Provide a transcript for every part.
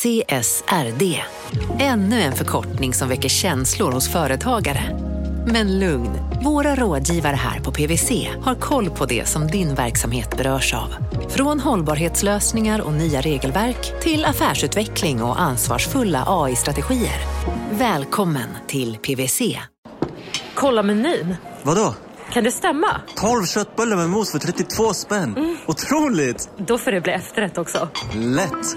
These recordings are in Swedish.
CSRD. Ännu en förkortning som väcker känslor hos företagare. Men lugn, våra rådgivare här på PWC har koll på det som din verksamhet berörs av. Från hållbarhetslösningar och nya regelverk till affärsutveckling och ansvarsfulla AI-strategier. Välkommen till PWC. Kolla menyn. Vadå? Kan det stämma? 12 köttbullar med mos för 32 spänn. Mm. Otroligt! Då får det bli efterrätt också. Lätt!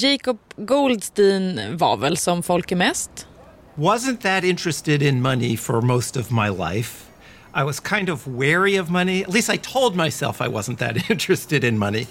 Jacob Goldstein var väl som folk är mest? Wasn't that interested in money for most of my life. I was kind of wary of money. At least I told myself I wasn't that interested in money.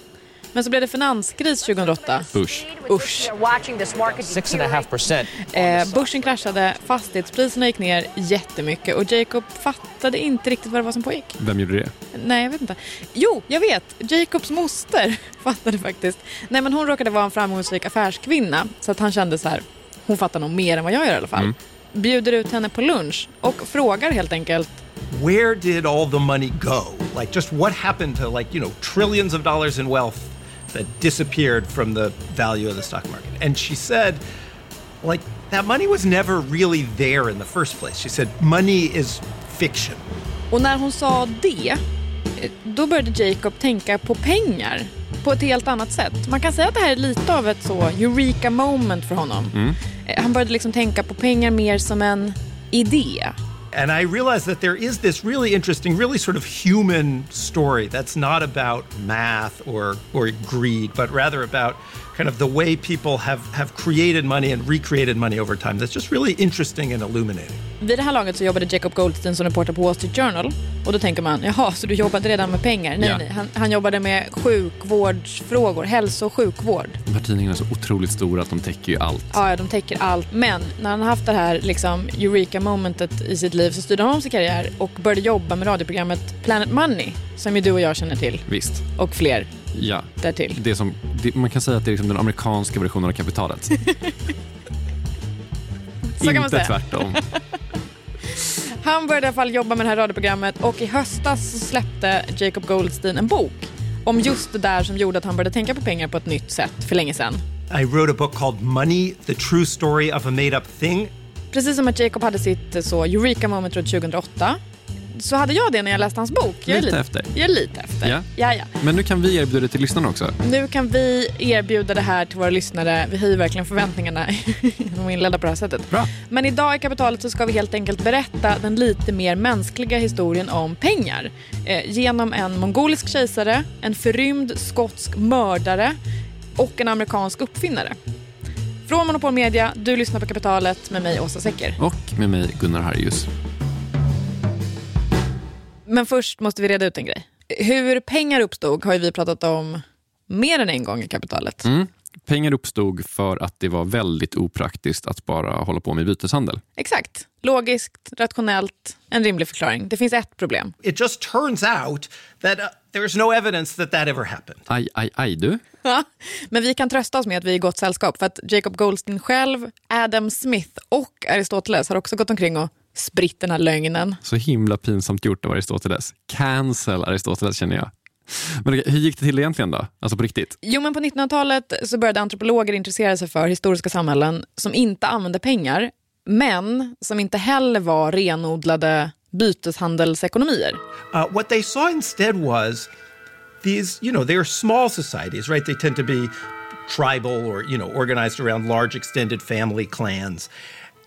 Men så blev det finanskris 2008. Usch. Usch. 6,5%. Eh, börsen kraschade, fastighetspriserna gick ner jättemycket och Jacob fattade inte riktigt vad det var som pågick. Vem gjorde det? Nej, jag vet inte. Jo, jag vet. Jacobs moster fattade faktiskt. Nej, men hon råkade vara en framgångsrik affärskvinna så att han kände så här, hon fattar nog mer än vad jag gör i alla fall. Mm. Bjuder ut henne på lunch och frågar helt enkelt Where did all the money go? Like just what happened to like, you know, trillions of dollars in wealth that disappeared from the value of the stock market. And she said, like, that money was never really there in the first place. She said, money is fiction. Och när hon sa det, då började Jacob tänka på pengar på ett helt annat sätt. Man kan säga att det här är lite av ett så eureka moment för honom. Mm. Han började liksom tänka på pengar mer som en idé. And I realized that there is this really interesting, really sort of human story that's not about math or, or greed, but rather about kind of the way people have, have created money and recreated money over time. That's just really interesting and illuminating. Vid det här laget så jobbade Jacob Goldstein som reporter på Wall Street Journal. Och då tänker man, jaha, så du jobbade redan med pengar? Nej, ja. nej. Han, han, jobbade med sjukvårdsfrågor, hälso och sjukvård. De här tidningarna är så otroligt stora att de täcker ju allt. Ja, de täcker allt. Men när han har haft det här liksom, eureka-momentet i sitt liv så styrde han om sin karriär och började jobba med radioprogrammet Planet Money, som ju du och jag känner till. Visst. Och fler ja. därtill. Det som, det, man kan säga att det är liksom den amerikanska versionen av kapitalet. Så kan man säga. Inte tvärtom. Han började i alla fall jobba med det här radioprogrammet och i höstas släppte Jacob Goldstein en bok om just det där som gjorde att han började tänka på pengar på ett nytt sätt för länge sedan. I wrote a book called Money, the true story of a made up thing. Precis som att Jacob hade sitt så Eureka moment runt 2008 så hade jag det när jag läste hans bok. Jag lite, lite efter. Jag är lite efter. Ja. Ja, ja. Men nu kan vi erbjuda det till lyssnarna också. Nu kan vi erbjuda det här till våra lyssnare. Vi höjer verkligen förväntningarna genom att inleda på det här sättet. Bra. Men idag i Kapitalet så ska vi helt enkelt berätta den lite mer mänskliga historien om pengar. Eh, genom en mongolisk kejsare, en förrymd skotsk mördare och en amerikansk uppfinnare. Från Monopol Media, du lyssnar på Kapitalet med mig Åsa Secker. Och med mig Gunnar Harjus. Men först måste vi reda ut en grej. Hur pengar uppstod har vi pratat om mer än en gång i kapitalet. Mm. Pengar uppstod för att det var väldigt opraktiskt att bara hålla på med byteshandel. Exakt. Logiskt, rationellt, en rimlig förklaring. Det finns ett problem. It just turns out that uh, there is no evidence that that ever happened. Aj, aj, aj du. Ja, men vi kan trösta oss med att vi är i gott sällskap för att Jacob Goldstein själv, Adam Smith och Aristoteles har också gått omkring och spritt den här lögnen. Så himla pinsamt gjort av Aristoteles. Cancel Aristoteles känner jag. Men hur gick det till egentligen då? Alltså på riktigt? Jo, men på 1900-talet så började antropologer intressera sig för historiska samhällen som inte använde pengar, men som inte heller var renodlade byteshandelsekonomier. Uh, what they saw instead was these, you know, they are small societies, right? They tend to be tribal or, you know, organized around large extended family clans.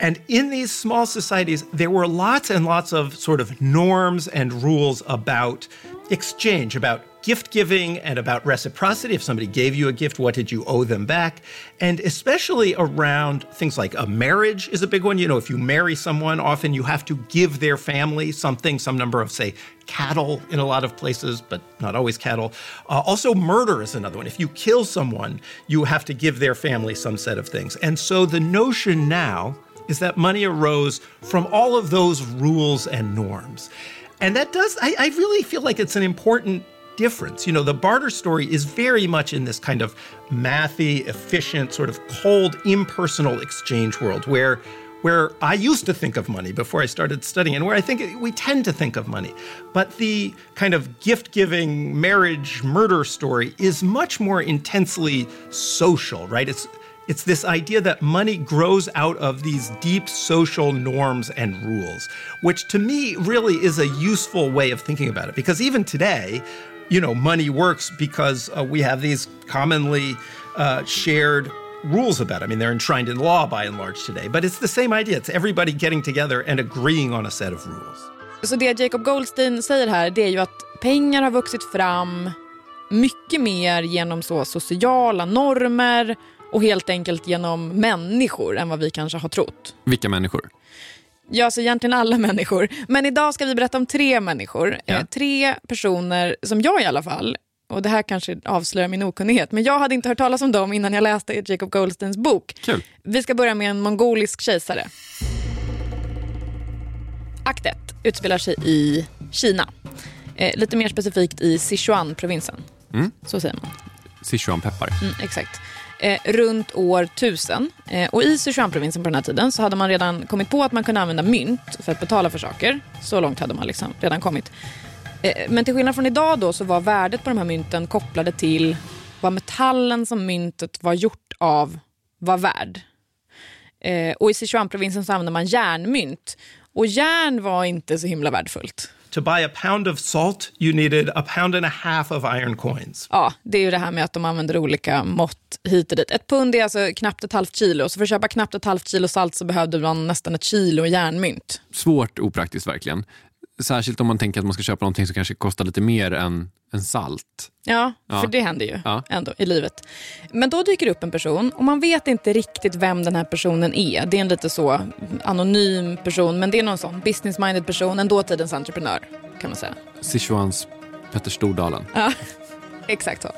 And in these small societies, there were lots and lots of sort of norms and rules about exchange, about gift giving and about reciprocity. If somebody gave you a gift, what did you owe them back? And especially around things like a marriage is a big one. You know, if you marry someone, often you have to give their family something, some number of, say, cattle in a lot of places, but not always cattle. Uh, also, murder is another one. If you kill someone, you have to give their family some set of things. And so the notion now is that money arose from all of those rules and norms. And that does, I, I really feel like it's an important difference. You know, the barter story is very much in this kind of mathy, efficient, sort of cold, impersonal exchange world where where I used to think of money before I started studying, and where I think we tend to think of money. But the kind of gift giving, marriage, murder story is much more intensely social, right? It's it's this idea that money grows out of these deep social norms and rules, which to me really is a useful way of thinking about it. Because even today, you know, money works because uh, we have these commonly uh, shared rules about it. I mean, they're enshrined in law by and large today, but it's the same idea. It's everybody getting together and agreeing on a set of rules. Så det Jacob Goldstein det är ju att pengar har vuxit fram mycket mer genom så sociala normer och helt enkelt genom människor än vad vi kanske har trott. Vilka människor? Ja, alltså egentligen alla människor. Men idag ska vi berätta om tre människor. Ja. Eh, tre personer som jag i alla fall, och det här kanske avslöjar min okunnighet, men jag hade inte hört talas om dem innan jag läste Jacob Goldsteins bok. Kul. Vi ska börja med en mongolisk kejsare. Akt 1 utspelar sig i Kina. Eh, lite mer specifikt i Sichuan-provinsen. Mm. Så säger man. Sichuanpeppar. Mm, exakt. Eh, runt år 1000. Eh, och I Sichuanprovinsen på den här tiden så hade man redan kommit på att man kunde använda mynt för att betala för saker. Så långt hade man liksom redan kommit. Eh, men till skillnad från idag då så var värdet på de här mynten kopplade till vad metallen som myntet var gjort av var värd. Eh, och I Sichuanprovinsen så använde man järnmynt. Och järn var inte så himla värdefullt. To buy a pound of salt, you needed a pound and a half of iron coins. Ja, det är ju det här med att de använder olika mått hit och dit. Ett pund är alltså knappt ett halvt kilo, så för att köpa knappt ett halvt kilo salt så behövde man nästan ett kilo järnmynt. Svårt opraktiskt verkligen. Särskilt om man tänker att man ska köpa någonting som kanske kostar lite mer än, än salt. Ja, Ja. för det händer ju Ja. ändå i livet. Men då dyker upp en person och man vet inte riktigt vem den här personen är. Det är en lite så anonym person, men det är någon sån business-minded person, en dåtidens entreprenör kan man säga. Sichuans Petter Stordalen. Ja, exakt så.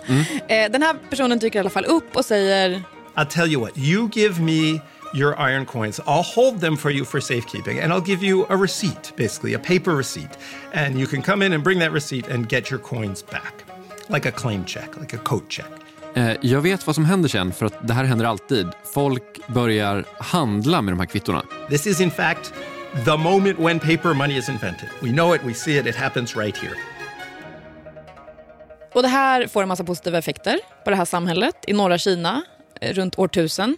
Eh, den här personen dyker i alla fall upp och säger I'll tell you what, you give me your iron coins, I'll hold them for you for safekeeping, and I'll give you a receipt, basically, a paper receipt. And you can come in and bring that receipt and get your coins back. Like a claim check, like a coat check. Eh, jag vet vad som händer sen, för att det här händer alltid. Folk börjar handla med de här kvittorna. This is, in fact, the moment when paper money is invented. We know it, we see it, it happens right here. Och det här får en massa positiva effekter på det här samhället i norra Kina eh, runt år 1000.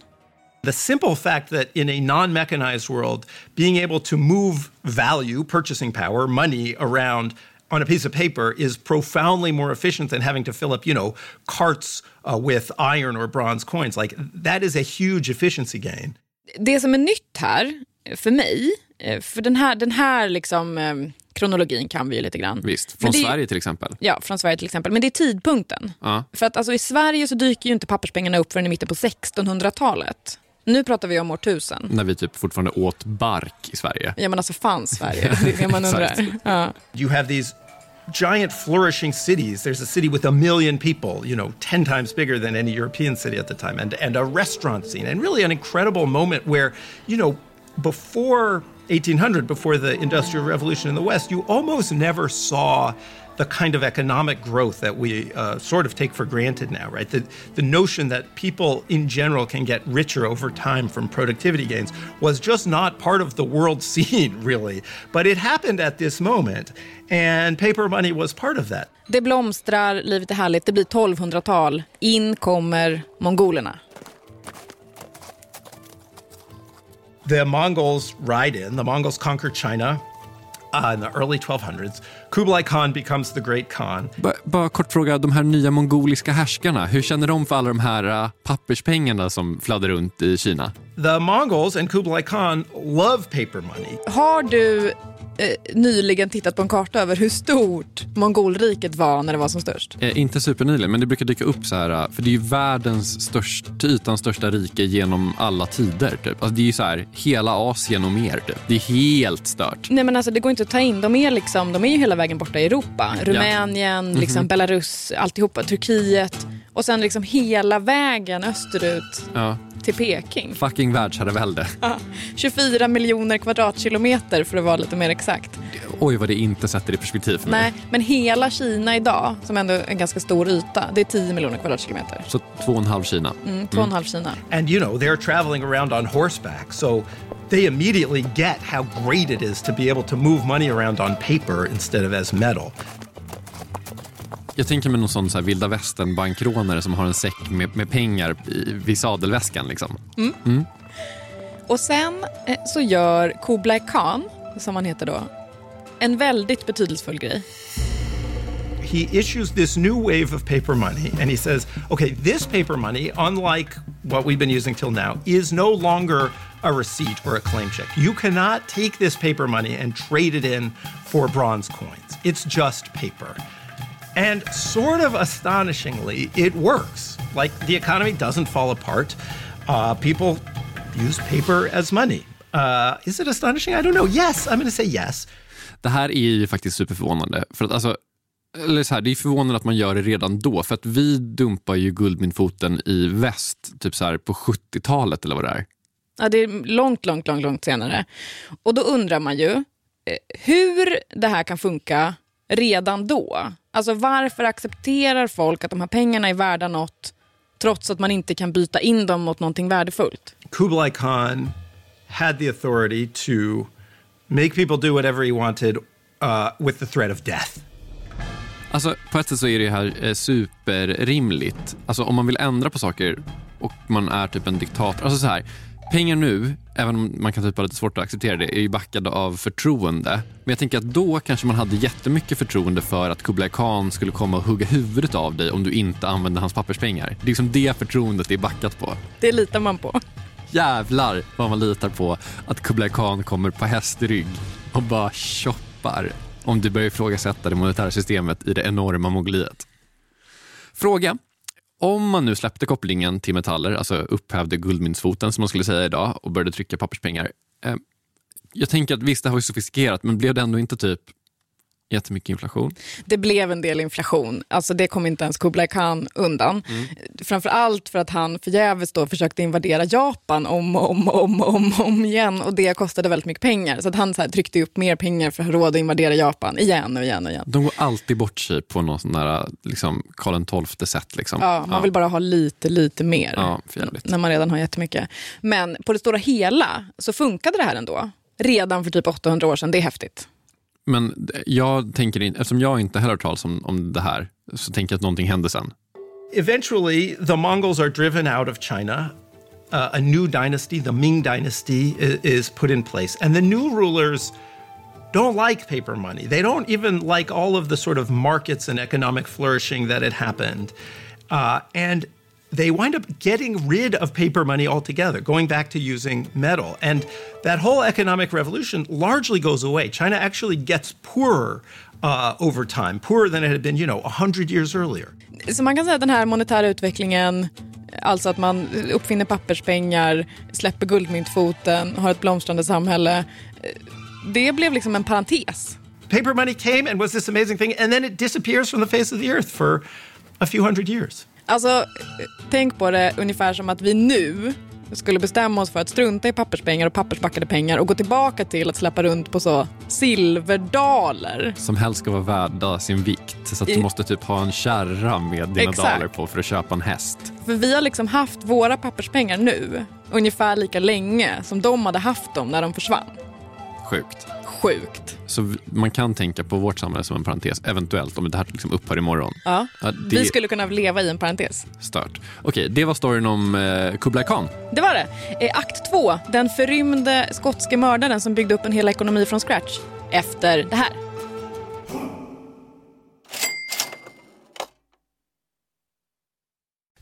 The simple fact that in a non mechanized world, being able to move value, purchasing power, money around on a piece of paper is profoundly more efficient than having to fill up, you know, carts uh, with iron or bronze coins. Like that is a huge efficiency gain. Det som är nytt här eh, för mig, eh, för den här, den här liksom, eh, kronologin kan vi ju lite grann. Visst, från det- Sverige till exempel. Ja, från Sverige till exempel. Men det är tidpunkten. Ja. För att alltså, i Sverige så dyker ju inte papperspengarna upp förrän i mitten på 1600-talet. Nu pratar vi om år 1000. När vi typ fortfarande åt bark i Sverige. Ja men alltså fanns Sverige? Det är det man undrar. Ja. You have these giant flourishing cities. There's a city with a million people, you know, 10 times bigger than any European city at the time, and, and a restaurant scene, and really an incredible moment where, you know, before 1800, before the Industrial Revolution in the West, you almost never saw the kind of economic growth that we uh, sort of take for granted now, right? The, the notion that people in general can get richer over time from productivity gains was just not part of the world scene, really. But it happened at this moment, and paper money was part of that. Det blomstrar, livet är härligt, det blir 1200-tal. In kommer mongolerna. The Mongols ride in, the Mongols conquer China uh, in the early 1200s. Kublai Khan becomes the Great Khan. Ba- Bara kort fråga, de här nya mongoliska härskarna, hur känner de för alla de här uh, papperspengarna som fladdrar runt i Kina? The Mongols and Kublai Khan love paper money. Har du eh, nyligen tittat på en karta över hur stort mongolriket var när det var som störst? Eh, inte supernyligen, men det brukar dyka upp så här, eh, för det är ju världens störst, till ytan största rike genom alla tider. Typ. Alltså, det är ju så här, hela Asien och mer. Typ. Det är helt stört. Nej men alltså det går inte att ta in. De är, liksom, de är ju hela vägen borta i Europa. Rumänien, liksom Belarus, alltihopa. Turkiet. Och sen liksom hela vägen österut Ja. till Peking. Fucking världsherravälde. 24 miljoner kvadratkilometer för att vara lite mer exakt. Oj vad det inte sätter i perspektiv för mig. Nej, men hela Kina idag, som ändå är en ganska stor yta, det är 10 miljoner kvadratkilometer. Så två och en halv Kina. Mm, två och en halv Kina. And you know, they're traveling around on horseback, so they immediately get how great it is to be able to move money around on paper instead of as metal. Jag tänker mig någon sån så här vilda västern bankrånare som har en säck med, med pengar i, vid sadelväskan. Liksom. Och sen eh, så gör Kublai Khan, som han heter då, en väldigt betydelsefull grej. he issues this new wave of paper money and he says, okay, this paper money, unlike what we've been using till now, is no longer a receipt or a claim check. You cannot take this paper money and trade it in for bronze coins. It's just paper. And sort of astonishingly, it works. Like the economy doesn't fall apart. Uh, people use paper as money. Uh, is it astonishing? I don't know. Yes, I'm going to say yes. Det här är ju faktiskt superförvånande. För att, alltså, eller så här, det är förvånande att man gör det redan då. För att vi dumpar ju guldmyntfoten i väst typ så här, på 70-talet eller vad det är. Ja, det är långt, långt, långt, långt senare. Och då undrar man ju eh, hur det här kan funka redan då. Alltså varför accepterar folk att de här pengarna är värda något trots att man inte kan byta in dem mot någonting värdefullt? Kublai Khan had the authority to make people do whatever he wanted uh, with the threat of death. Alltså, på ett sätt så är det här eh, superrimligt. Alltså, om man vill ändra på saker och man är typ en diktator. Alltså så här, pengar nu, även om man kan typ ha lite svårt att acceptera det, är ju backade av förtroende. Men jag tänker att då kanske man hade jättemycket förtroende för att Kublai Khan skulle komma och hugga huvudet av dig om du inte använde hans papperspengar. Det är liksom det förtroendet det är backat på. Det litar man på. Jävlar vad man litar på att Kublai Khan kommer på hästrygg och bara choppar om du börjar ifrågasätta det monetära systemet i det enorma Mongoliet. Fråga. Om man nu släppte kopplingen till metaller, alltså upphävde guldmyntsfoten som man skulle säga idag och började trycka papperspengar. Eh, jag tänker att visst, det här var ju sofistikerat, men blev det ändå inte typ jättemycket inflation? Det blev en del inflation. Alltså det kom inte ens Kublai Khan undan. Mm. Framför allt för att han förgäves då försökte invadera Japan om och om, om, om, om igen. Och det kostade väldigt mycket pengar. Så att han så tryckte upp mer pengar för att ha råd att invadera Japan igen och igen och igen. De går alltid bort sig på någon sån där liksom, Karl XII-sätt. Liksom. Ja, man vill bara ha lite, lite mer. Ja, när man redan har jättemycket. Men på det stora hela så funkade det här ändå. Redan för typ 800 år sedan. Det är häftigt. Men jag tänker, in, eftersom jag inte heller har talas om, om det här, så tänker jag att någonting sen. Eventually, the Mongols are driven out of China. Uh, a new dynasty, the Ming dynasty, is, is put in place. And the new rulers don't like paper money. They don't even like all of the sort of markets and economic flourishing that had happened. Uh, and they wind up getting rid of paper money altogether, going back to using metal. And that whole economic revolution largely goes away. China actually gets poorer uh, over time, poorer than it had been, you know, 100 years earlier. Så man kan säga att den här monetära utvecklingen, alltså att man uppfinner papperspengar, släpper guldmyntfoten, har ett blomstrande samhälle. eh, Det blev liksom en parentes. paper money came and was this amazing thing, and then it disappears from the face of the earth for a few hundred years. Alltså, tänk på det ungefär som att vi nu skulle bestämma oss för att strunta i papperspengar och pappersbackade pengar och gå tillbaka till att släppa runt på så silverdaler. Som helst ska vara värda sin vikt. Så att du I- måste typ ha en kärra med dina Exakt. daler på för att köpa en häst. För vi har liksom haft våra papperspengar nu ungefär lika länge som de hade haft dem när de försvann. Sjukt. Sjukt. Så man kan tänka på vårt samhälle som en parentes, eventuellt om det här liksom upphör imorgon. Ja. Ja, det Vi skulle kunna leva i en parentes. stört. Okej, det var storyn om eh, Kublai Khan. Det var det. Eh, akt två, den förrymde skotske mördaren som byggde upp en hel ekonomi från scratch. Efter det här.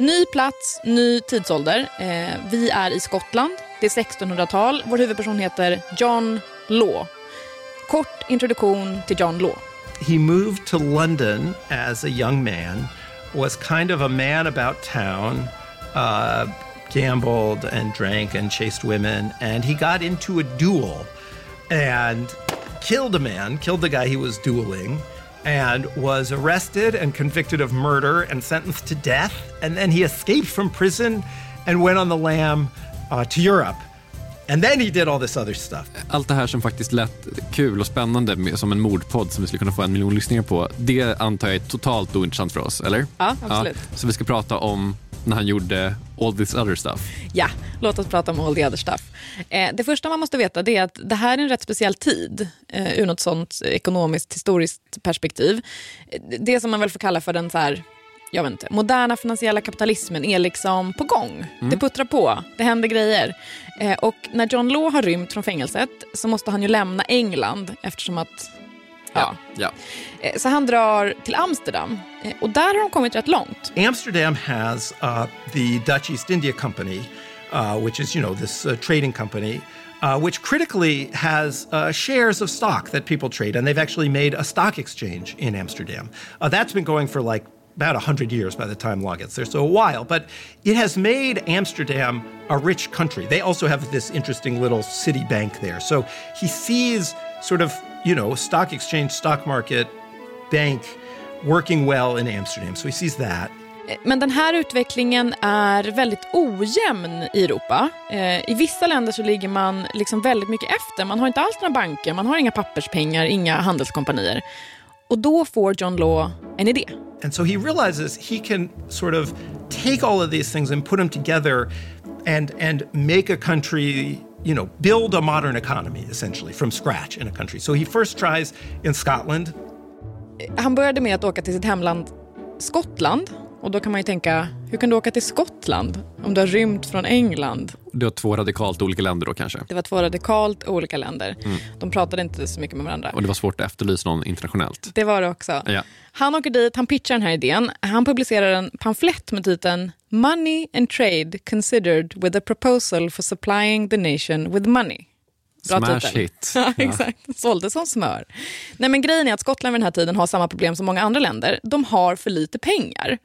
Ny plats, ny tidsålder. Eh, vi är i Skottland. Det är 1600-tal. Vår huvudperson heter John Law. Kort introduktion till John Law. He moved to London as a young man, was kind of a man about town, uh, gambled and drank and chased women, and he got into a duel and killed a man, killed the guy he was dueling and was arrested and convicted of murder and sentenced to death. And then he escaped from prison and went on the lam uh, to Europe. And then he did all this other stuff. Allt det här som faktiskt lät kul och spännande med, som en mordpodd som vi skulle kunna få en miljon lyssningar på, det antar jag är totalt ointressant för oss, eller? Ja, absolut. Ja, så vi ska prata om när han gjorde all this other stuff. Ja, låt oss prata om all the other stuff. Eh, det första man måste veta är att det här är en rätt speciell tid eh, ur något sånt ekonomiskt historiskt perspektiv. Det som man väl får kalla för den så här, jag vet inte, moderna finansiella kapitalismen är liksom på gång. Mm. Det puttrar på, det händer grejer. Eh, och när John Law har rymt från fängelset så måste han ju lämna England eftersom att Ja. ja. Eh, så han drar till Amsterdam eh, och där har de kommit rätt långt. Amsterdam has uh, the Dutch East India Company, uh, which is, you know, this uh, trading company. Uh, which critically has uh, shares of stock that people trade, and they've actually made a stock exchange in Amsterdam. Uh, that's been going for like about 100 years by the time Law gets there, so a while. But it has made Amsterdam a rich country. They also have this interesting little city bank there. So he sees sort of you know, stock exchange, stock market, bank working well in Amsterdam. So he sees that. Men den här utvecklingen är väldigt ojämn i Europa. Eh, I vissa länder så ligger man liksom väldigt mycket efter. Man har inte alls några banker, man har inga papperspengar, inga handelskompanier. Och då får John Law en idé. And so he realizes he can sort of take all of these things and put them together and, and make a country you know, build a modern economy essentially from scratch in a country. So he first tries in Scotland. Han började med att åka till sitt hemland Skottland. Och då kan man ju tänka, hur kan du åka till Skottland om du har rymt från England? Det var två radikalt olika länder då kanske? Det var två radikalt olika länder. Mm. De pratade inte så mycket med varandra. Och det var svårt att efterlysa någon internationellt? Det var det också. Ja. Han åker dit, han pitchar den här idén. Han publicerar en pamflett med titeln Money and Trade Considered with a Proposal for Supplying the Nation with Money. Bra Smash titel. hit. ja, exakt. Sålde som smör. Nej, men grejen är att Skottland vid den här tiden har samma problem som många andra länder. De har för lite pengar.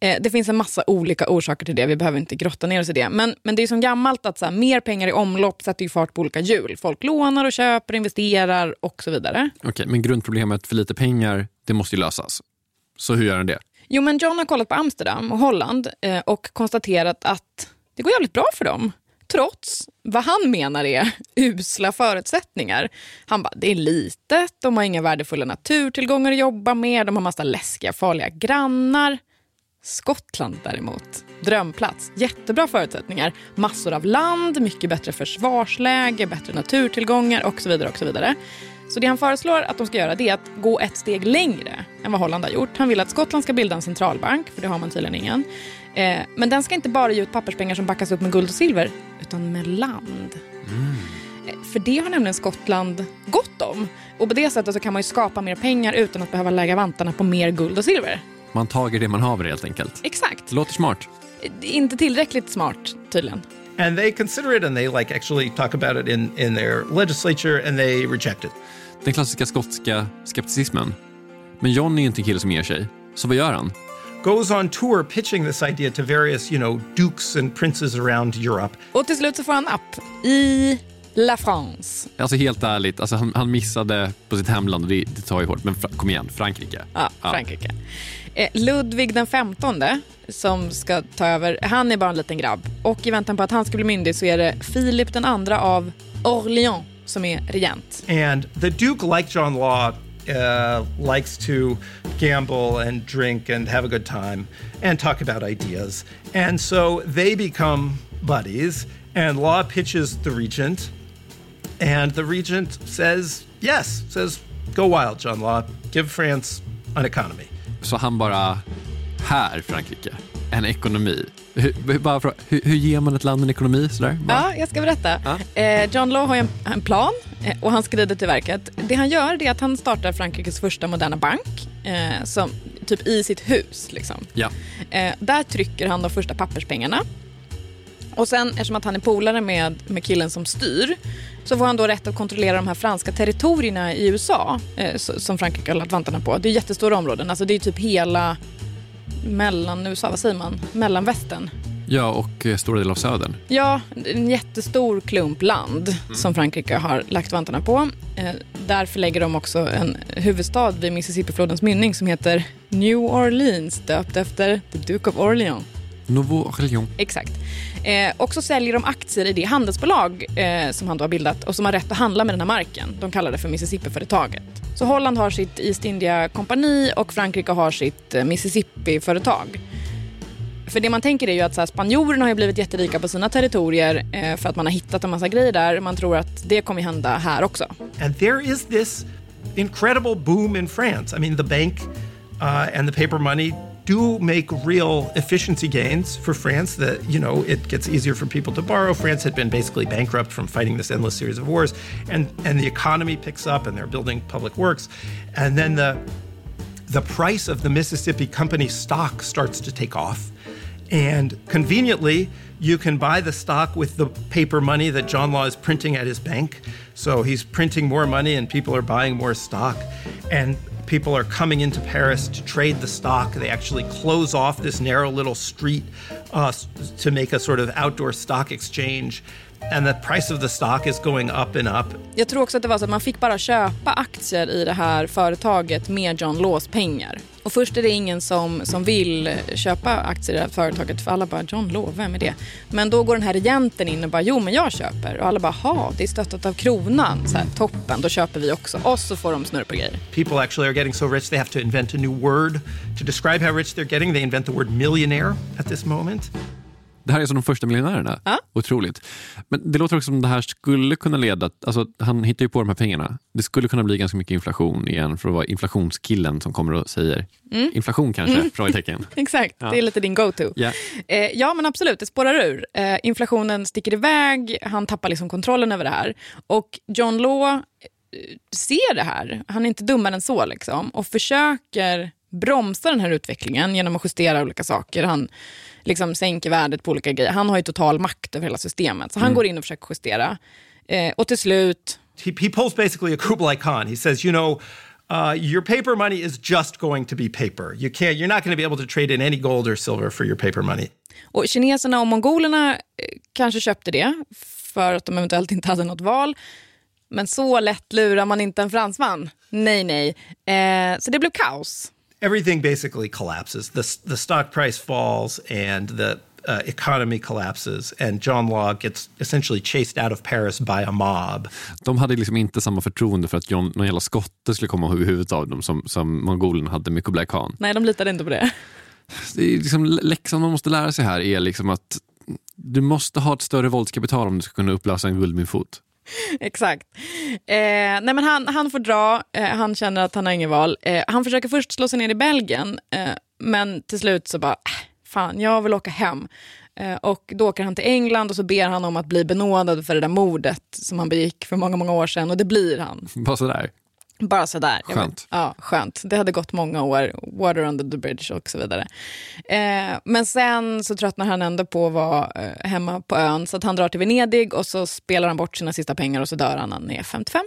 Eh, det finns en massa olika orsaker till det, vi behöver inte grotta ner oss i det. Men, men det är som gammalt att så här, mer pengar i omlopp sätter ju fart på olika hjul. Folk lånar och köper, investerar och så vidare. Okej, okay, men grundproblemet för lite pengar, det måste ju lösas. Så hur gör den det? Jo, men John har kollat på Amsterdam och Holland eh, och konstaterat att det går jävligt bra för dem. Trots vad han menar är usla förutsättningar. Han bara, det är litet, de har inga värdefulla naturtillgångar att jobba med, de har massa läskiga, farliga grannar. Skottland däremot, drömplats, jättebra förutsättningar, massor av land, mycket bättre försvarsläge, bättre naturtillgångar och så vidare. och Så vidare. Så det han föreslår att de ska göra det är att gå ett steg längre än vad Holland har gjort. Han vill att Skottland ska bilda en centralbank, för det har man tydligen ingen. Eh, men den ska inte bara ge ut papperspengar som backas upp med guld och silver, utan med land. Eh, För det har nämligen Skottland gott om. Och på det sättet så kan man ju skapa mer pengar utan att behöva lägga vantarna på mer guld och silver. Man tager det man haver helt enkelt. Exakt. Låter smart. Eh, Inte tillräckligt smart tydligen. And they consider it and they like actually talk about it in, in their legislature and they reject it. Den klassiska skotska skepticismen. Men John är inte en kille som ger sig. Så vad gör han? Goes on tour pitching this idea to various, you know, dukes and princes around Europe. Och till slut så får han app i La France. Alltså helt ärligt, alltså han, han missade på sitt hemland och det, det tar ju hårt. Men fra, kom igen, Frankrike. Ja, Frankrike. Eh, Ludvig den femtonde som ska ta över, han är bara en liten grabb. Och i väntan på att han ska bli myndig så är det Filip den andra av Orléans som är regent. And the Duke, like John Law, uh, likes to gamble and drink and have a good time and talk about ideas. And so they become buddies, and Law pitches the regent, and the regent says, yes, says, go wild, John Law, give France an economy. Så han bara, här Frankrike, en ekonomi. Hur, bara fråga, hur, hur ger man ett land en ekonomi? Sådär? Bara, Ja, jag ska berätta. Eh, John Law har ju en, en plan och han skrider till verket. Det han gör är att han startar Frankrikes första moderna bank, eh, som, typ i sitt hus. Liksom. Ja. Eh, där trycker han de första papperspengarna. Och sen, eftersom att han är polare med, med killen som styr, så får han då rätt att kontrollera de här franska territorierna i USA, eh, som Frankrike har lagt vantarna på. Det är jättestora områden, alltså det är typ hela mellan USA, vad säger man? Mellanvästern. Ja, och eh, stora delar av södern. Ja, en jättestor klump land som Frankrike har lagt vantarna på. Eh, där förlägger de också en huvudstad vid Mississippiflodens mynning som heter New Orleans, döpt efter The Duke of Orleans. Nouveau Orléans. Exakt. Eh, och så säljer de aktier i det handelsbolag eh, som han då har bildat och som har rätt att handla med den här marken. De kallar det för Mississippi-företaget. Så Holland har sitt East India-kompani och Frankrike har sitt eh, Mississippi-företag. För det man tänker är ju att så här, spanjorerna har ju blivit jätterika på sina territorier eh, för att man har hittat en massa grejer där. Man tror att det kommer hända här också. And there is this incredible boom in France. I mean, the bank uh, and the paper money do make real efficiency gains for France. That you know, it gets easier for people to borrow. France had been basically bankrupt from fighting this endless series of wars, and and the economy picks up, and they're building public works, and then the the price of the Mississippi Company stock starts to take off. And conveniently, you can buy the stock with the paper money that John Law is printing at his bank. So he's printing more money and people are buying more stock. And people are coming into Paris to trade the stock. They actually close off this narrow little street uh, to make a sort of outdoor stock exchange. And the price of the stock is going up and up. Jag tror också att det var så att man fick bara köpa aktier i det här företaget med John Laws pengar. Och först är det ingen som, som vill köpa aktier i det här företaget för alla bara John Law, vem är det? Men då går den här regenten in och bara jo men jag köper och alla bara ha det är stöttat av kronan, så här, toppen, då köper vi också. Och så får de snurr på grejer. People actually are getting so rich they have to invent a new word to describe how rich they're getting. They invent the word millionaire at this moment. Det här är som de första miljonärerna. Ja. Otroligt. Men det låter också som det här skulle kunna leda... Alltså, han hittar ju på de här pengarna. Det skulle kunna bli ganska mycket inflation igen för att vara inflationskillen som kommer och säger inflation kanske? Frågetecken. Exakt, det är lite din go-to. Ja. Eh, ja, men absolut, det spårar ur. Eh, inflationen sticker iväg, han tappar liksom kontrollen över det här. Och John Law eh, ser det här, han är inte dummare än så, liksom, och försöker bromsa den här utvecklingen genom att justera olika saker. Han liksom sänker värdet på olika grejer. Han har ju total makt över hela systemet, så han går in och försöker justera. Eh, och till slut, he, he pulls basically a Kublai Khan. He says, you know, uh, your paper money is just going to be paper. You can't. You're not going to be able to trade in any gold or silver for your paper money. Och kineserna och mongolerna eh, kanske köpte det för att de eventuellt inte hade något val. Men så lätt lurar man inte en fransman. Nej, nej. Eh, så det blev kaos. Everything basically collapses. The the stock price falls, and the uh, economy collapses and John Law gets essentially chased out of Paris by a mob. De hade liksom inte samma förtroende för att John, någon jävla skotte skulle komma över huvudet av dem som, som mongolerna hade med Kublai Khan. Nej, de litade inte på det. Det är liksom, läxan man måste lära sig här är liksom att du måste ha ett större våldskapital om du ska kunna upplösa en guldmyntfot. Exakt. Eh, nej men han, han får dra, eh, han känner att han har inget val. Eh, han försöker först slå sig ner i Belgien, eh, men till slut så bara, äh, fan jag vill åka hem. Eh, och då åker han till England och så ber han om att bli benådad för det där mordet som han begick för många, många år sedan och det blir han. Bara sådär. Bara sådär. Skönt. Ja, skönt. Det hade gått många år, water under the bridge och så vidare. Eh, men sen så tröttnar han ändå på att vara eh, hemma på ön så att han drar till Venedig och så spelar han bort sina sista pengar och så dör han när han är 55.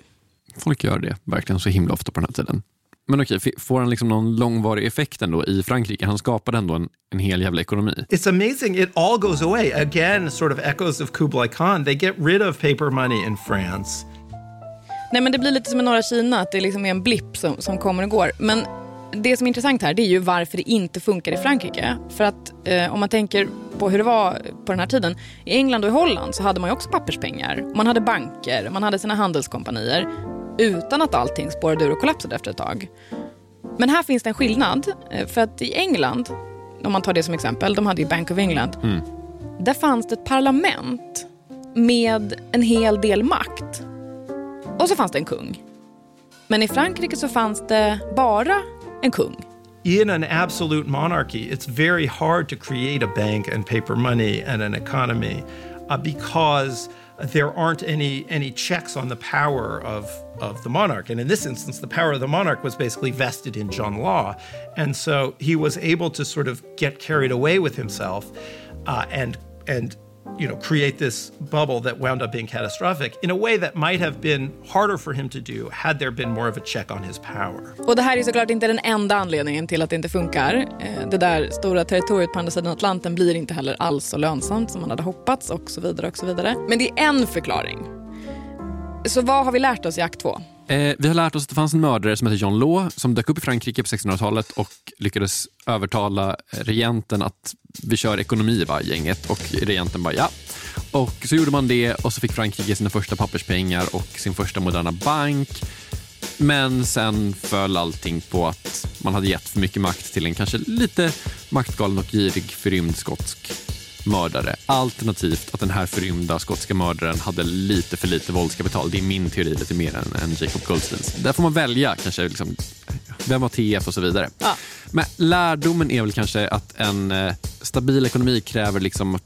Folk gör det verkligen så himla ofta på den här tiden. Men okej, får han liksom någon långvarig effekt ändå i Frankrike? Han skapade ändå en, en hel jävla ekonomi. It's amazing. It all goes away. Again, sort of echoes of Kublai Khan. They get rid of paper money in France. Nej men det blir lite som i norra Kina, att det liksom är en blipp som, som kommer och går. Men det som är intressant här det är ju varför det inte funkar i Frankrike. För att eh, om man tänker på hur det var på den här tiden. I England och i Holland så hade man ju också papperspengar. Man hade banker, man hade sina handelskompanier. Utan att allting spårade ur och kollapsade efter ett tag. Men här finns det en skillnad. eh, För att i England, om man tar det som exempel, de hade ju Bank of England. Där fanns det ett parlament med en hel del makt. Och så fanns det en kung. Men i Frankrike så fanns det bara en kung. In an absolute monarchy, it's very hard to create a bank and paper money and an economy uh, because there aren't any any checks on the power of of the monarch. And in this instance, the power of the monarch was basically vested in John Law, and so he was able to sort of get carried away with himself uh, and and you know create this bubble that wound up being catastrophic in a way that might have been harder for him to do had there been more of a check on his power. Och det här är såklart inte den enda anledningen till att det inte funkar. Eh, det där stora territoriet på andra sidan Atlanten blir inte heller alls så lönsamt som man hade hoppats och så vidare och så vidare. Men det är en förklaring. Så vad har vi lärt oss i akt två? Eh, vi har lärt oss att det fanns en mördare som hette John Law som dök upp i Frankrike på 1600-talet och lyckades övertala regenten att vi kör ekonomi va, gänget och regenten bara ja. Och så gjorde man det och så fick Frankrike sina första papperspengar och sin första moderna bank. Men sen föll allting på att man hade gett för mycket makt till en kanske lite maktgalen och girig förrymd skotsk mördare. Alternativt att den här förrymda skotska mördaren hade lite för lite våldskapital. Det är min teori lite mer än, än Jacob Goldsteins. Där får man välja kanske liksom, vem har TF och så vidare. Ja. Men lärdomen är väl kanske att en eh, stabil ekonomi kräver liksom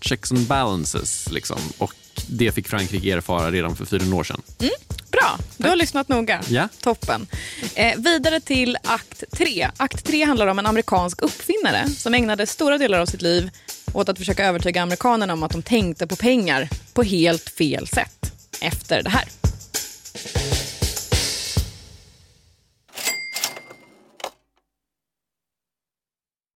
checks and balances. Liksom. Och det fick Frankrike erfara redan för 400 år sedan. Bra, du har lyssnat noga. Ja. Toppen. Eh, vidare till akt 3. Akt 3 handlar om en amerikansk uppfinnare som ägnade stora delar av sitt liv åt att försöka övertyga amerikanerna om att de tänkte på pengar på helt fel sätt efter det här.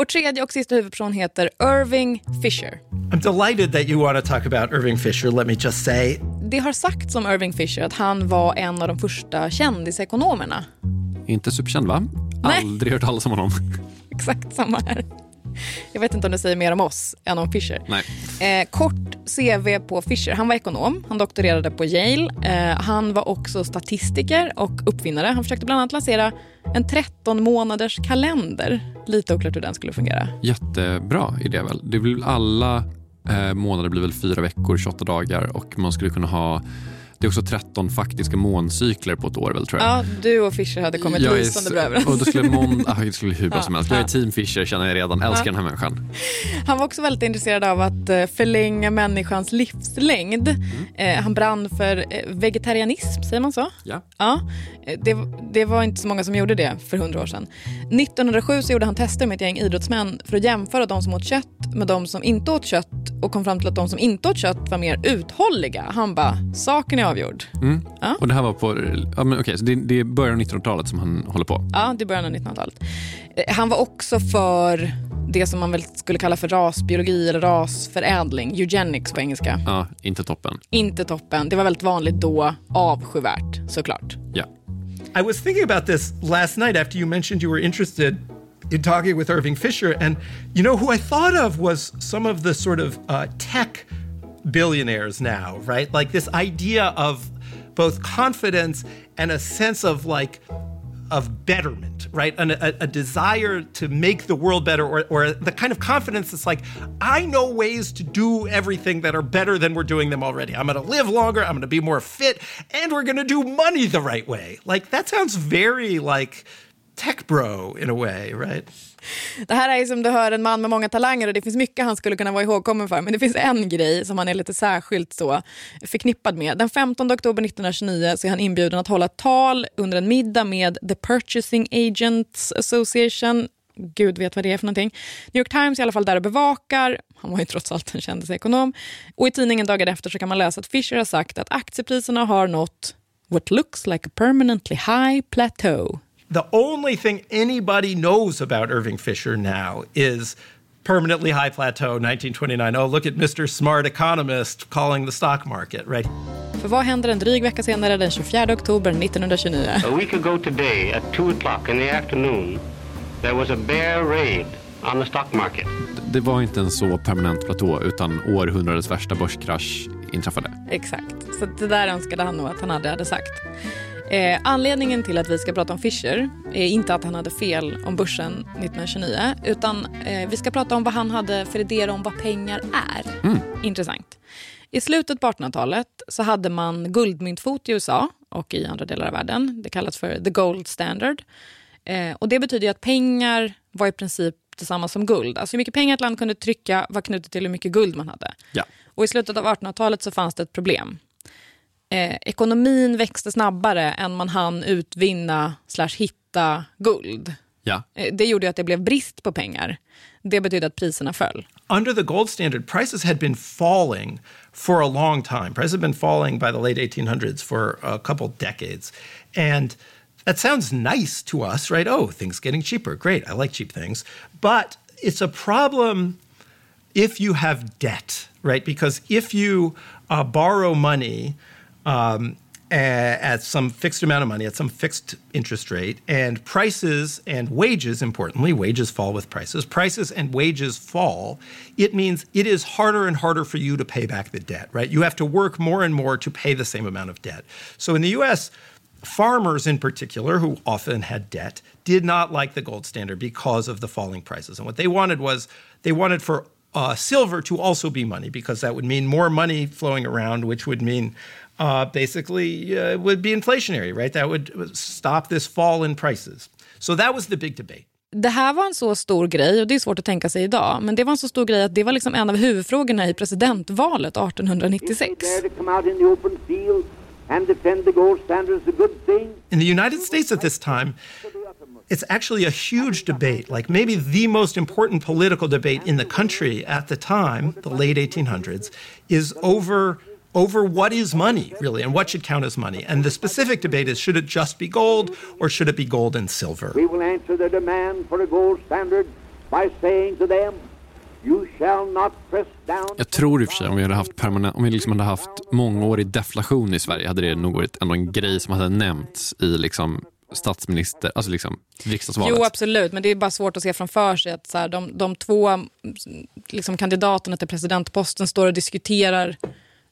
Vår tredje och sista huvudperson heter Irving Fisher. I'm delighted that you want to talk about Irving Fisher, let me just say. Det har sagts om Irving Fisher att han var en av de första kändisekonomerna. Inte superkänd va? Nej. Aldrig hört talas om honom. Exakt samma här. Jag vet inte om det säger mer om oss än om Fisher. Nej. Eh, kort CV på Fisher. Han var ekonom, han doktorerade på Yale. Eh, han var också statistiker och uppfinnare. Han försökte bland annat lansera en 13 månaders kalender. Lite oklart hur den skulle fungera. Jättebra idé väl? Det blir alla eh, månader blir väl fyra veckor, 28 dagar och man skulle kunna ha det är också 13 faktiska måncykler på ett år väl tror jag. Ja, du och Fisher hade kommit Jag lysande bra överens. Och då skulle mån... ah, det skulle hur bra Ja, som helst. Jag är team Fisher känner jag redan. Älskar Ja. den här människan. Han var också väldigt intresserad av att eh, förlänga människans livslängd. Eh, han brann för eh, vegetarianism, säger man så? Ja. Ja, eh, det, det var inte så många som gjorde det för hundra år sedan. 1907 så gjorde han tester med ett gäng idrottsmän för att jämföra de som åt kött med de som inte åt kött och kom fram till att de som inte åt kött var mer uthålliga. Han bara, saken är avgjord. Mm. Ja. Och det här var på... Ja, men okej, så det, det är början av 1900-talet som han håller på. Ja, det är början av 1900-talet. Eh, Han var också för det som man väl skulle kalla för rasbiologi eller rasförädling, eugenics på engelska. Ja, inte toppen. Inte toppen. Det var väldigt vanligt då, avskyvärt såklart. Ja. I was thinking about this last night after you mentioned you were interested in talking with Irving Fisher. And you know who I thought of was some of the sort of uh, tech billionaires now, right? Like this idea of both confidence and a sense of like, of betterment, right? An, a, a desire to make the world better, or, or the kind of confidence that's like, I know ways to do everything that are better than we're doing them already. I'm gonna live longer, I'm gonna be more fit, and we're gonna do money the right way. Like, that sounds very like tech bro in a way, right? Det här är som du hör en man med många talanger och det finns mycket han skulle kunna vara ihågkommen för. Men det finns en grej som han är lite särskilt så förknippad med. Den 15 oktober 1929 så är han inbjuden att hålla ett tal under en middag med The Purchasing Agents Association. Gud vet vad det är för någonting. New York Times är i alla fall där och bevakar. Han var ju trots allt en kändisekonom. Och i tidningen dagen efter så kan man läsa att Fisher har sagt att aktiepriserna har nått what looks like a permanently high plateau. The only thing anybody knows about Irving Fisher now is permanently high plateau 1929. Oh, look at Mr. Smart Economist calling the stock market, right? För vad händer en dryg vecka senare den 24 oktober 1929? A week ago today, at 2 o'clock in the afternoon, there was a bear raid on the stock market. Det var inte en så permanent platå utan århundradets värsta börskrasch inträffade. Exakt. Så det där önskade han nog att han hade, hade sagt. Eh, anledningen till att vi ska prata om Fisher är inte att han hade fel om börsen 1929 utan eh, vi ska prata om vad han hade för idéer om vad pengar är. Intressant. I slutet på 1800-talet så hade man guldmyntfot i USA och i andra delar av världen. Det kallas för the gold standard. Eh, och Det betyder att pengar var i princip detsamma som guld. Alltså hur mycket pengar ett land kunde trycka var knutet till hur mycket guld man hade. Ja. Och I slutet av 1800-talet så fanns det ett problem. Eh, ekonomin växte snabbare än man hann utvinna slash hitta guld. Ja. Eh, det gjorde att det blev brist på pengar. Det betydde att priserna föll. Under the gold standard, prices had been falling for a long time. Prices had been falling by the late 1800s for a couple decades. And that sounds nice to us, right? Oh, things getting cheaper. Great. I like cheap things. But it's a problem if you have debt, right? Because if you uh, borrow money um, at some fixed amount of money, at some fixed interest rate, and prices and wages, importantly, wages fall with prices, prices and wages fall, it means it is harder and harder for you to pay back the debt, right? You have to work more and more to pay the same amount of debt. So in the US, farmers in particular, who often had debt, did not like the gold standard because of the falling prices. And what they wanted was they wanted for uh, silver to also be money because that would mean more money flowing around, which would mean uh, basically uh, would be inflationary, right? That would stop this fall in prices. So that was the big debate. Det här var en så stor grej, och det är svårt att tänka sig idag, men det var en så stor grej att det var liksom en av huvudfrågorna i presidentvalet 1896. In the United States at this time, it's actually a huge debate, like maybe the most important political debate in the country at the time, the late 1800s, is over over what is money really and what should count as money. And the specific debate is should it just be gold or should it be gold and silver? We will answer the demand for a gold standard by saying to them You shall not press down Jag tror i och för sig om vi hade haft permanent, om vi liksom hade haft mångårig deflation i Sverige hade det nog varit ändå en grej som hade nämnts i liksom statsminister, alltså liksom riksdagsvalet. Jo absolut, men det är bara svårt att se framför sig att så här, de, de två liksom, kandidaterna till presidentposten står och diskuterar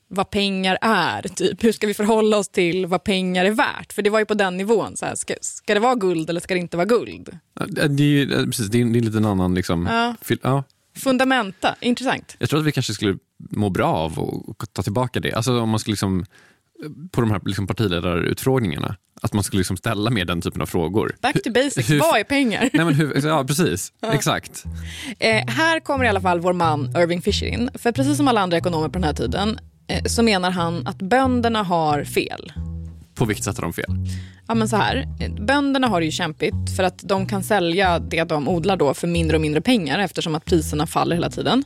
vad pengar är. Typ. Hur ska vi förhålla oss till vad pengar är värt? För det var ju på den nivån. Så här, ska, ska det vara guld eller ska det inte vara guld? Det är, ju, precis, det är, det är en liten annan... Liksom, ja. Fil, ja. Fundamenta, intressant. Jag tror att vi kanske skulle må bra av att ta tillbaka det. Alltså om man skulle liksom, på de här liksom partiledarutfrågningarna, att man skulle liksom ställa mer den typen av frågor. Back to basics, hur, vad är pengar? Nej, men hur, ja, precis. Ja. Exakt. Eh, här kommer i alla fall vår man Irving Fisher in. För precis som alla andra ekonomer på den här tiden Eh, så menar han att bönderna har fel. På vilket sätt har de fel? Ja, men så här. Bönderna har det ju kämpigt för att de kan sälja det de odlar då för mindre och mindre pengar eftersom att priserna faller hela tiden.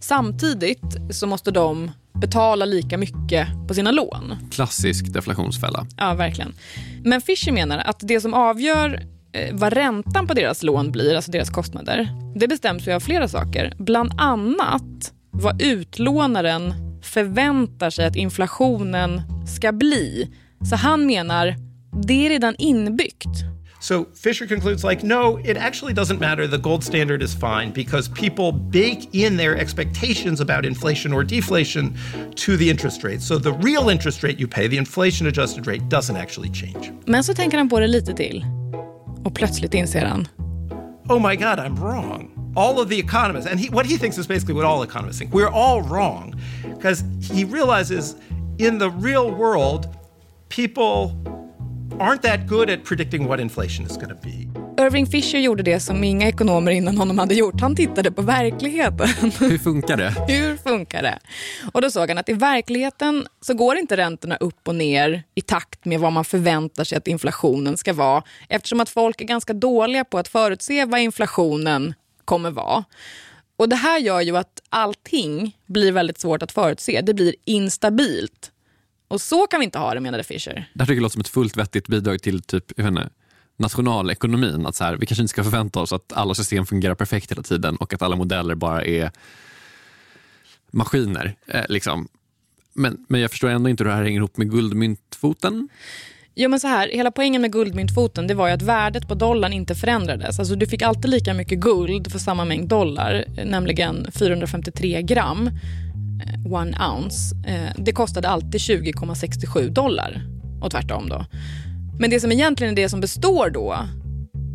Samtidigt så måste de betala lika mycket på sina lån. Klassisk deflationsfälla. Ja, verkligen. Men Fischer menar att det som avgör eh, vad räntan på deras lån blir, alltså deras kostnader, det bestäms ju av flera saker. Bland annat vad utlånaren förväntar sig att inflationen ska bli. Så han menar, det är redan inbyggt. So Fisher concludes like, no, it actually doesn't matter. The gold standard is fine because people bake in their expectations about inflation or deflation to the interest rate. So the real interest rate you pay, the inflation adjusted rate, doesn't actually change. Men så tänker han på det lite till. Och plötsligt inser han. Oh my God, I'm wrong. All of the economists, and he, what he thinks is basically what all economists think. We're all wrong because he realizes in the real world, people aren't that good at predicting what inflation is going to be. Irving Fisher gjorde det som inga ekonomer innan honom hade gjort. Han tittade på verkligheten. Hur funkar det? Hur funkar det? Och då såg han att i verkligheten så går inte räntorna upp och ner i takt med vad man förväntar sig att inflationen ska vara eftersom att folk är ganska dåliga på att förutse vad inflationen kommer vara. Och Det här gör ju att allting blir väldigt svårt att förutse. Det blir instabilt. Och så kan vi inte ha det, menade Fischer. Det här tycker jag låter som ett fullt vettigt bidrag till typ, jag vet inte, nationalekonomin. Att så här, vi kanske inte ska förvänta oss att alla system fungerar perfekt hela tiden och att alla modeller bara är maskiner. Eh, liksom. men, men jag förstår ändå inte hur det här hänger ihop med guldmyntfoten. Jo men så här, hela poängen med guldmyntfoten det var ju att värdet på dollarn inte förändrades. Alltså du fick alltid lika mycket guld för samma mängd dollar, eh, nämligen 453 gram, eh, one ounce. Eh, det kostade alltid 20,67 dollar och tvärtom då. Men det som egentligen är det som består då,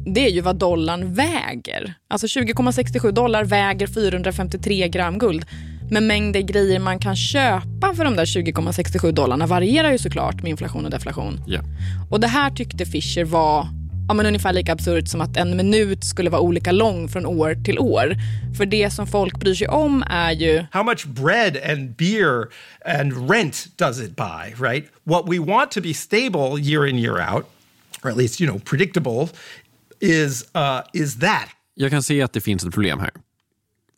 det är ju vad dollarn väger. Alltså 20,67 dollar väger 453 gram guld. Men mängden grejer man kan köpa för de där 20,67 dollarna varierar ju såklart med inflation och deflation. Yeah. Och det här tyckte Fischer var ja, men ungefär lika absurt som att en minut skulle vara olika lång från år till år. För det som folk bryr sig om är ju... How much bread and beer and rent does it buy, right? What we want to be stable year in, year out, or at least, you know, predictable, is, uh, is that. Jag kan se att det finns ett problem här.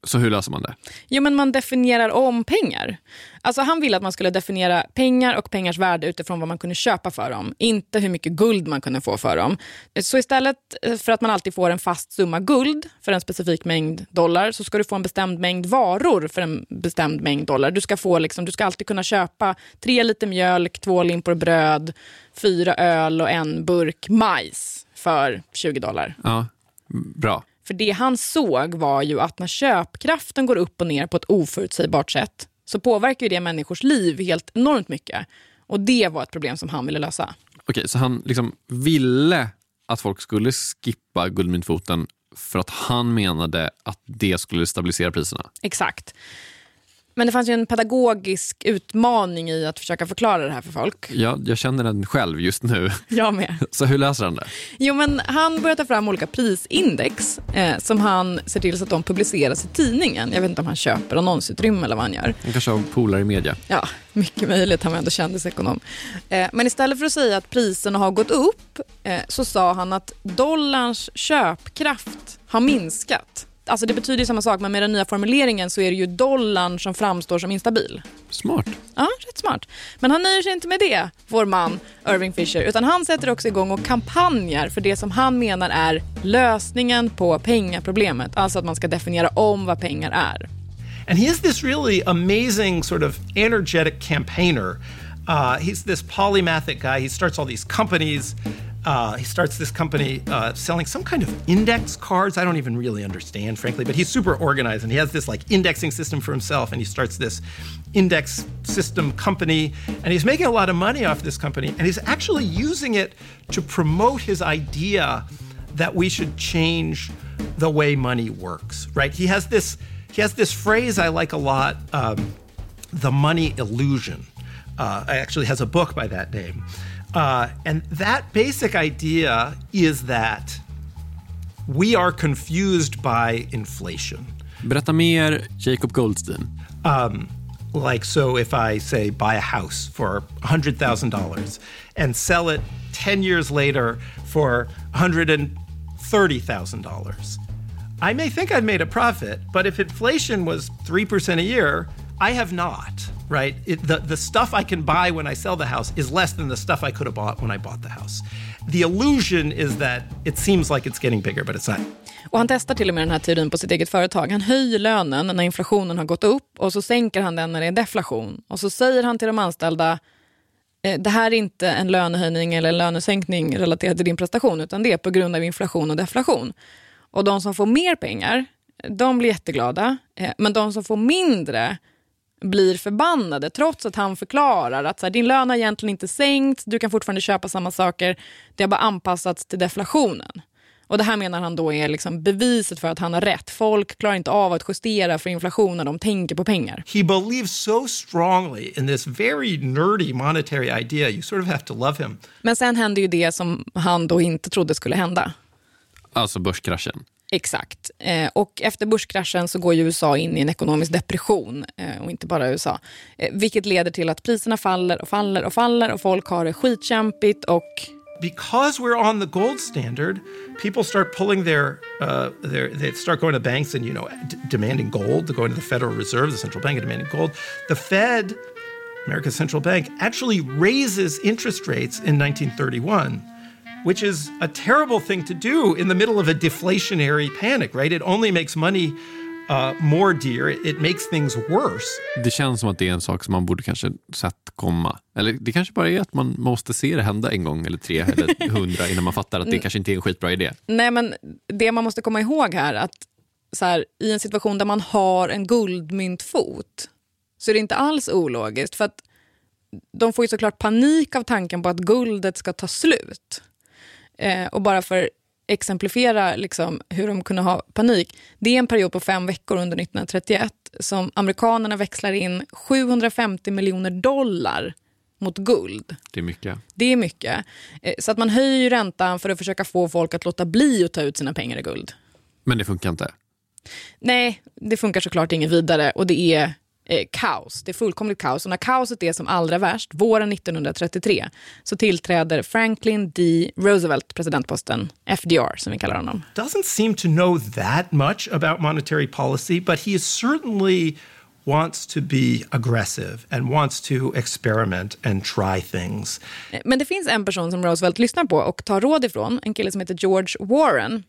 Så hur löser man det? Jo, men man definierar om pengar. Alltså han ville att man skulle definiera pengar och pengars värde utifrån vad man kunde köpa för dem. Inte hur mycket guld man kunde få för dem. Så istället för att man alltid får en fast summa guld för en specifik mängd dollar så ska du få en bestämd mängd varor för en bestämd mängd dollar. Du ska, få liksom, du ska alltid kunna köpa tre liter mjölk, två limpor bröd, fyra öl och en burk majs för 20 dollar. Ja, bra. För det han såg var ju att när köpkraften går upp och ner på ett oförutsägbart sätt så påverkar det människors liv helt enormt mycket. Och det var ett problem som han ville lösa. Okej, så han liksom ville att folk skulle skippa guldmyntfoten för att han menade att det skulle stabilisera priserna? Exakt. Men det fanns ju en pedagogisk utmaning i att försöka förklara det här för folk. Ja, jag känner den själv just nu. Jag med. Så hur löser han det? Jo, men han börjar ta fram olika prisindex eh, som han ser till så att de publiceras i tidningen. Jag vet inte om han köper annonsutrymme eller vad han gör. Han kanske har polare i media. Ja, mycket möjligt. Han var ändå kändisekonom. Eh, men istället för att säga att priserna har gått upp eh, så sa han att dollarns köpkraft har minskat. Alltså det betyder samma sak, men med den nya formuleringen så är det ju dollarn som framstår som instabil. Smart. Ja, rätt smart. Men han nöjer sig inte med det, vår man Irving Fisher, utan han sätter också igång och kampanjar för det som han menar är lösningen på pengaproblemet. Alltså att man ska definiera om vad pengar är. And he is this really amazing, sort of energetic campaigner. Uh, he's this polymathic guy. He starts all these companies. Uh, he starts this company uh, selling some kind of index cards. I don't even really understand, frankly, but he's super organized and he has this like indexing system for himself. And he starts this index system company and he's making a lot of money off this company. And he's actually using it to promote his idea that we should change the way money works, right? He has this he has this phrase I like a lot, um, the money illusion. Uh, actually has a book by that name. Uh, and that basic idea is that we are confused by inflation. Berätta mer, Jacob Goldstein. Um, like, so if I say buy a house for $100,000 and sell it 10 years later for $130,000, I may think I've made a profit, but if inflation was 3% a year, I have not, right? It, the, the stuff I can buy when I sell the house is less than the stuff I could have bought when I bought the house. The illusion is that it seems like it's getting bigger, but it's not. Och han testar till och med den här teorin på sitt eget företag. Han höjer lönen när inflationen har gått upp och så sänker han den när det är deflation. Och så säger han till de anställda eh, det här är inte en lönehöjning eller en lönesänkning relaterat till din prestation utan det är på grund av inflation och deflation. Och de som får mer pengar, de blir jätteglada. Eh, men de som får mindre blir förbannade trots att han förklarar att så här, din lön har egentligen inte sänkts, du kan fortfarande köpa samma saker, det har bara anpassats till deflationen. Och Det här menar han då är liksom beviset för att han har rätt. Folk klarar inte av att justera för inflation när de tänker på pengar. He believes so strongly in this very nerdy monetary idea. You sort of have to love him. Men sen händer ju det som han då inte trodde skulle hända. Alltså börskraschen. Exakt. Eh, och efter börskraschen så går ju USA in i en ekonomisk depression, eh, och inte bara USA. Eh, vilket leder till att priserna faller och faller och faller och folk har det skitkämpigt och because we're on the gold standard, people start pulling their, uh, their they start going to banks and you know d- demanding gold. They're going to the Federal Reserve, the central bank, and demanding gold. The Fed, America's central bank, actually raises interest rates in 1931, which is a terrible thing to do in the middle of a deflationary panic. Right? It only makes money uh, more dear. It makes things worse. Det känns som att det är en sak som man borde kanske sett komma. Eller det kanske bara är att man måste se det hända en gång eller tre eller hundra innan man fattar att det kanske inte är en skitbra idé. Nej, men det man måste komma ihåg här att så här, i en situation där man har en guldmyntfot så är det inte alls ologiskt. För att de får ju såklart panik av tanken på att guldet ska ta slut. Eh, och bara för exemplifiera liksom hur de kunde ha panik. Det är en period på fem veckor under 1931 som amerikanerna växlar in 750 miljoner dollar mot guld. Det är mycket. Det är mycket. Eh, Så att man höjer ju räntan för att försöka få folk att låta bli att ta ut sina pengar i guld. Men det funkar inte. Nej, det funkar såklart inget vidare och det är eh, kaos. Det är fullkomligt kaos. Och när kaoset är som allra värst, våren 1933, så tillträder Franklin D. Roosevelt presidentposten, FDR som vi kallar honom. doesn't seem to know that much about monetary policy, but he certainly wants to be aggressive and wants to experiment and try things. Eh, Men det finns en person som Roosevelt lyssnar på och tar råd ifrån, en kille som heter George Warren.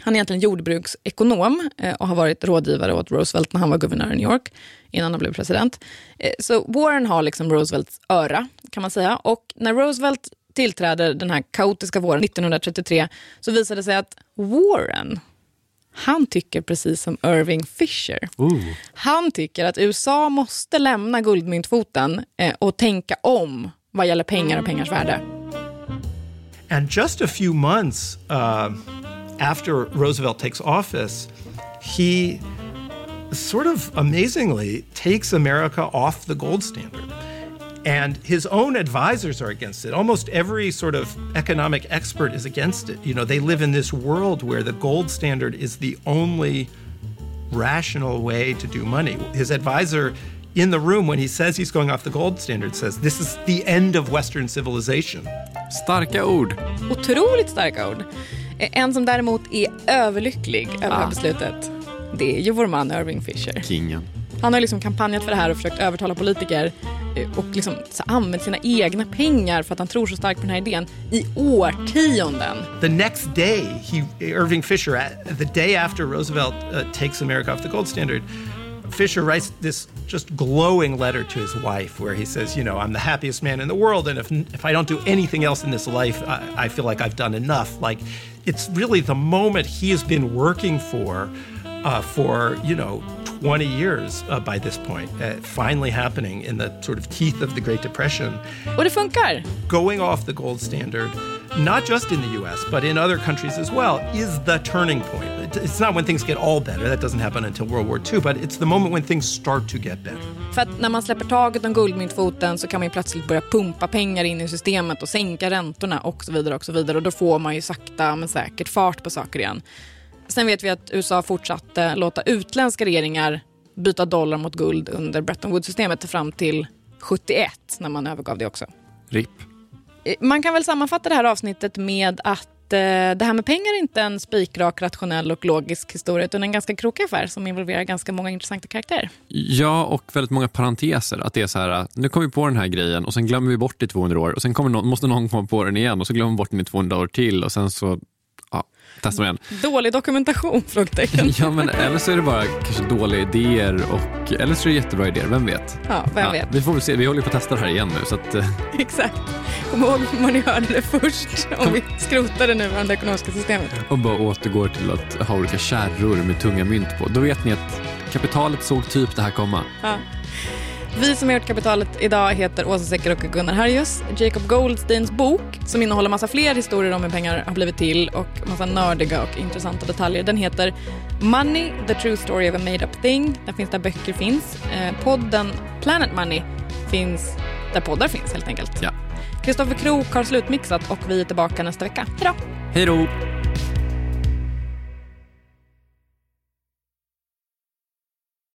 Han är egentligen jordbruksekonom eh, och har varit rådgivare åt Roosevelt när han var guvernör i New York innan han blev president. Eh, Så Warren har liksom Roosevelts öra kan man säga. Och när Roosevelt tillträder den här kaotiska våren 1933 så visade det sig att Warren, han tycker precis som Irving Fisher. Han tycker att USA måste lämna guldmyntfoten eh, och tänka om vad gäller pengar och pengars värde. And just a few months uh, after Roosevelt takes office, he sort of amazingly takes America off the gold standard. And his own advisors are against it. Almost every sort of economic expert is against it. You know, they live in this world where the gold standard is the only rational way to do money. His advisor in the room when he says he's going off the gold standard says this is the end of Western civilization. Starka ord. Otroligt starka ord. Eh, En som däremot är överlycklig över det här Ah. beslutet, det är ju vår man Irving Fisher. Kingen. Han har liksom kampanjat för det här och försökt övertala politiker eh, och liksom så använt sina egna pengar för att han tror så starkt på den här idén i årtionden. The next day, he, Irving Fisher, the day after Roosevelt uh, takes America off the gold standard, Fisher writes this just glowing letter to his wife where he says, You know, I'm the happiest man in the world, and if, if I don't do anything else in this life, I, I feel like I've done enough. Like, it's really the moment he has been working for uh, for, you know, 20 years uh, by this point, uh, finally happening in the sort of teeth of the Great Depression Och det funkar. going off the gold standard, not just in the US, but in other countries as well, is the turning point. It- It's not when things get all better, that doesn't happen until World War II, but it's the moment when things start to get better. För att när man släpper taget om guldmyntfoten så kan man ju plötsligt börja pumpa pengar in i systemet och sänka räntorna och så vidare och så vidare. Och då får man ju sakta men säkert fart på saker igen. Sen vet vi att USA fortsatte låta utländska regeringar byta dollar mot guld under Bretton Woods-systemet fram till 71 när man övergav det också. RIP. Eh, man kan väl sammanfatta det här avsnittet med att eh, det här med pengar är inte en spikrak, rationell och logisk historia utan en ganska krokig affär som involverar ganska många intressanta karaktärer. Ja, och väldigt många parenteser. Att det är så här, nu kommer vi på den här grejen och sen glömmer vi bort det i 200 år och sen kommer någon, måste någon komma på den igen och så glömmer vi bort den i 200 år till och sen så ja, testar vi igen. Dålig dokumentation? Frågetecken. Ja, men eller så är det bara kanske dåliga idéer och eller så är det jättebra idéer, vem vet? Ja, vem vet. Vi får väl se, vi håller på att testa det här igen nu så att eh, Exakt. Kom ihåg var ni hörde det först om vi skrotar det nuvarande ekonomiska systemet. och bara återgår till att ha olika kärror med tunga mynt på. Då vet ni att kapitalet såg typ det här komma. Ja. Vi som har gjort Kapitalet idag heter Åsa Secker och Gunnar Harjus. Jacob Goldsteins bok, som innehåller massa fler historier om hur pengar har blivit till och massa nördiga och intressanta detaljer, den heter Money, the true story of a made up thing. Den finns där böcker finns. Eh, podden Planet Money finns där poddar finns helt enkelt. Ja. Kristoffer Krook har slutmixat och vi är tillbaka nästa vecka. Hej då! Hej då!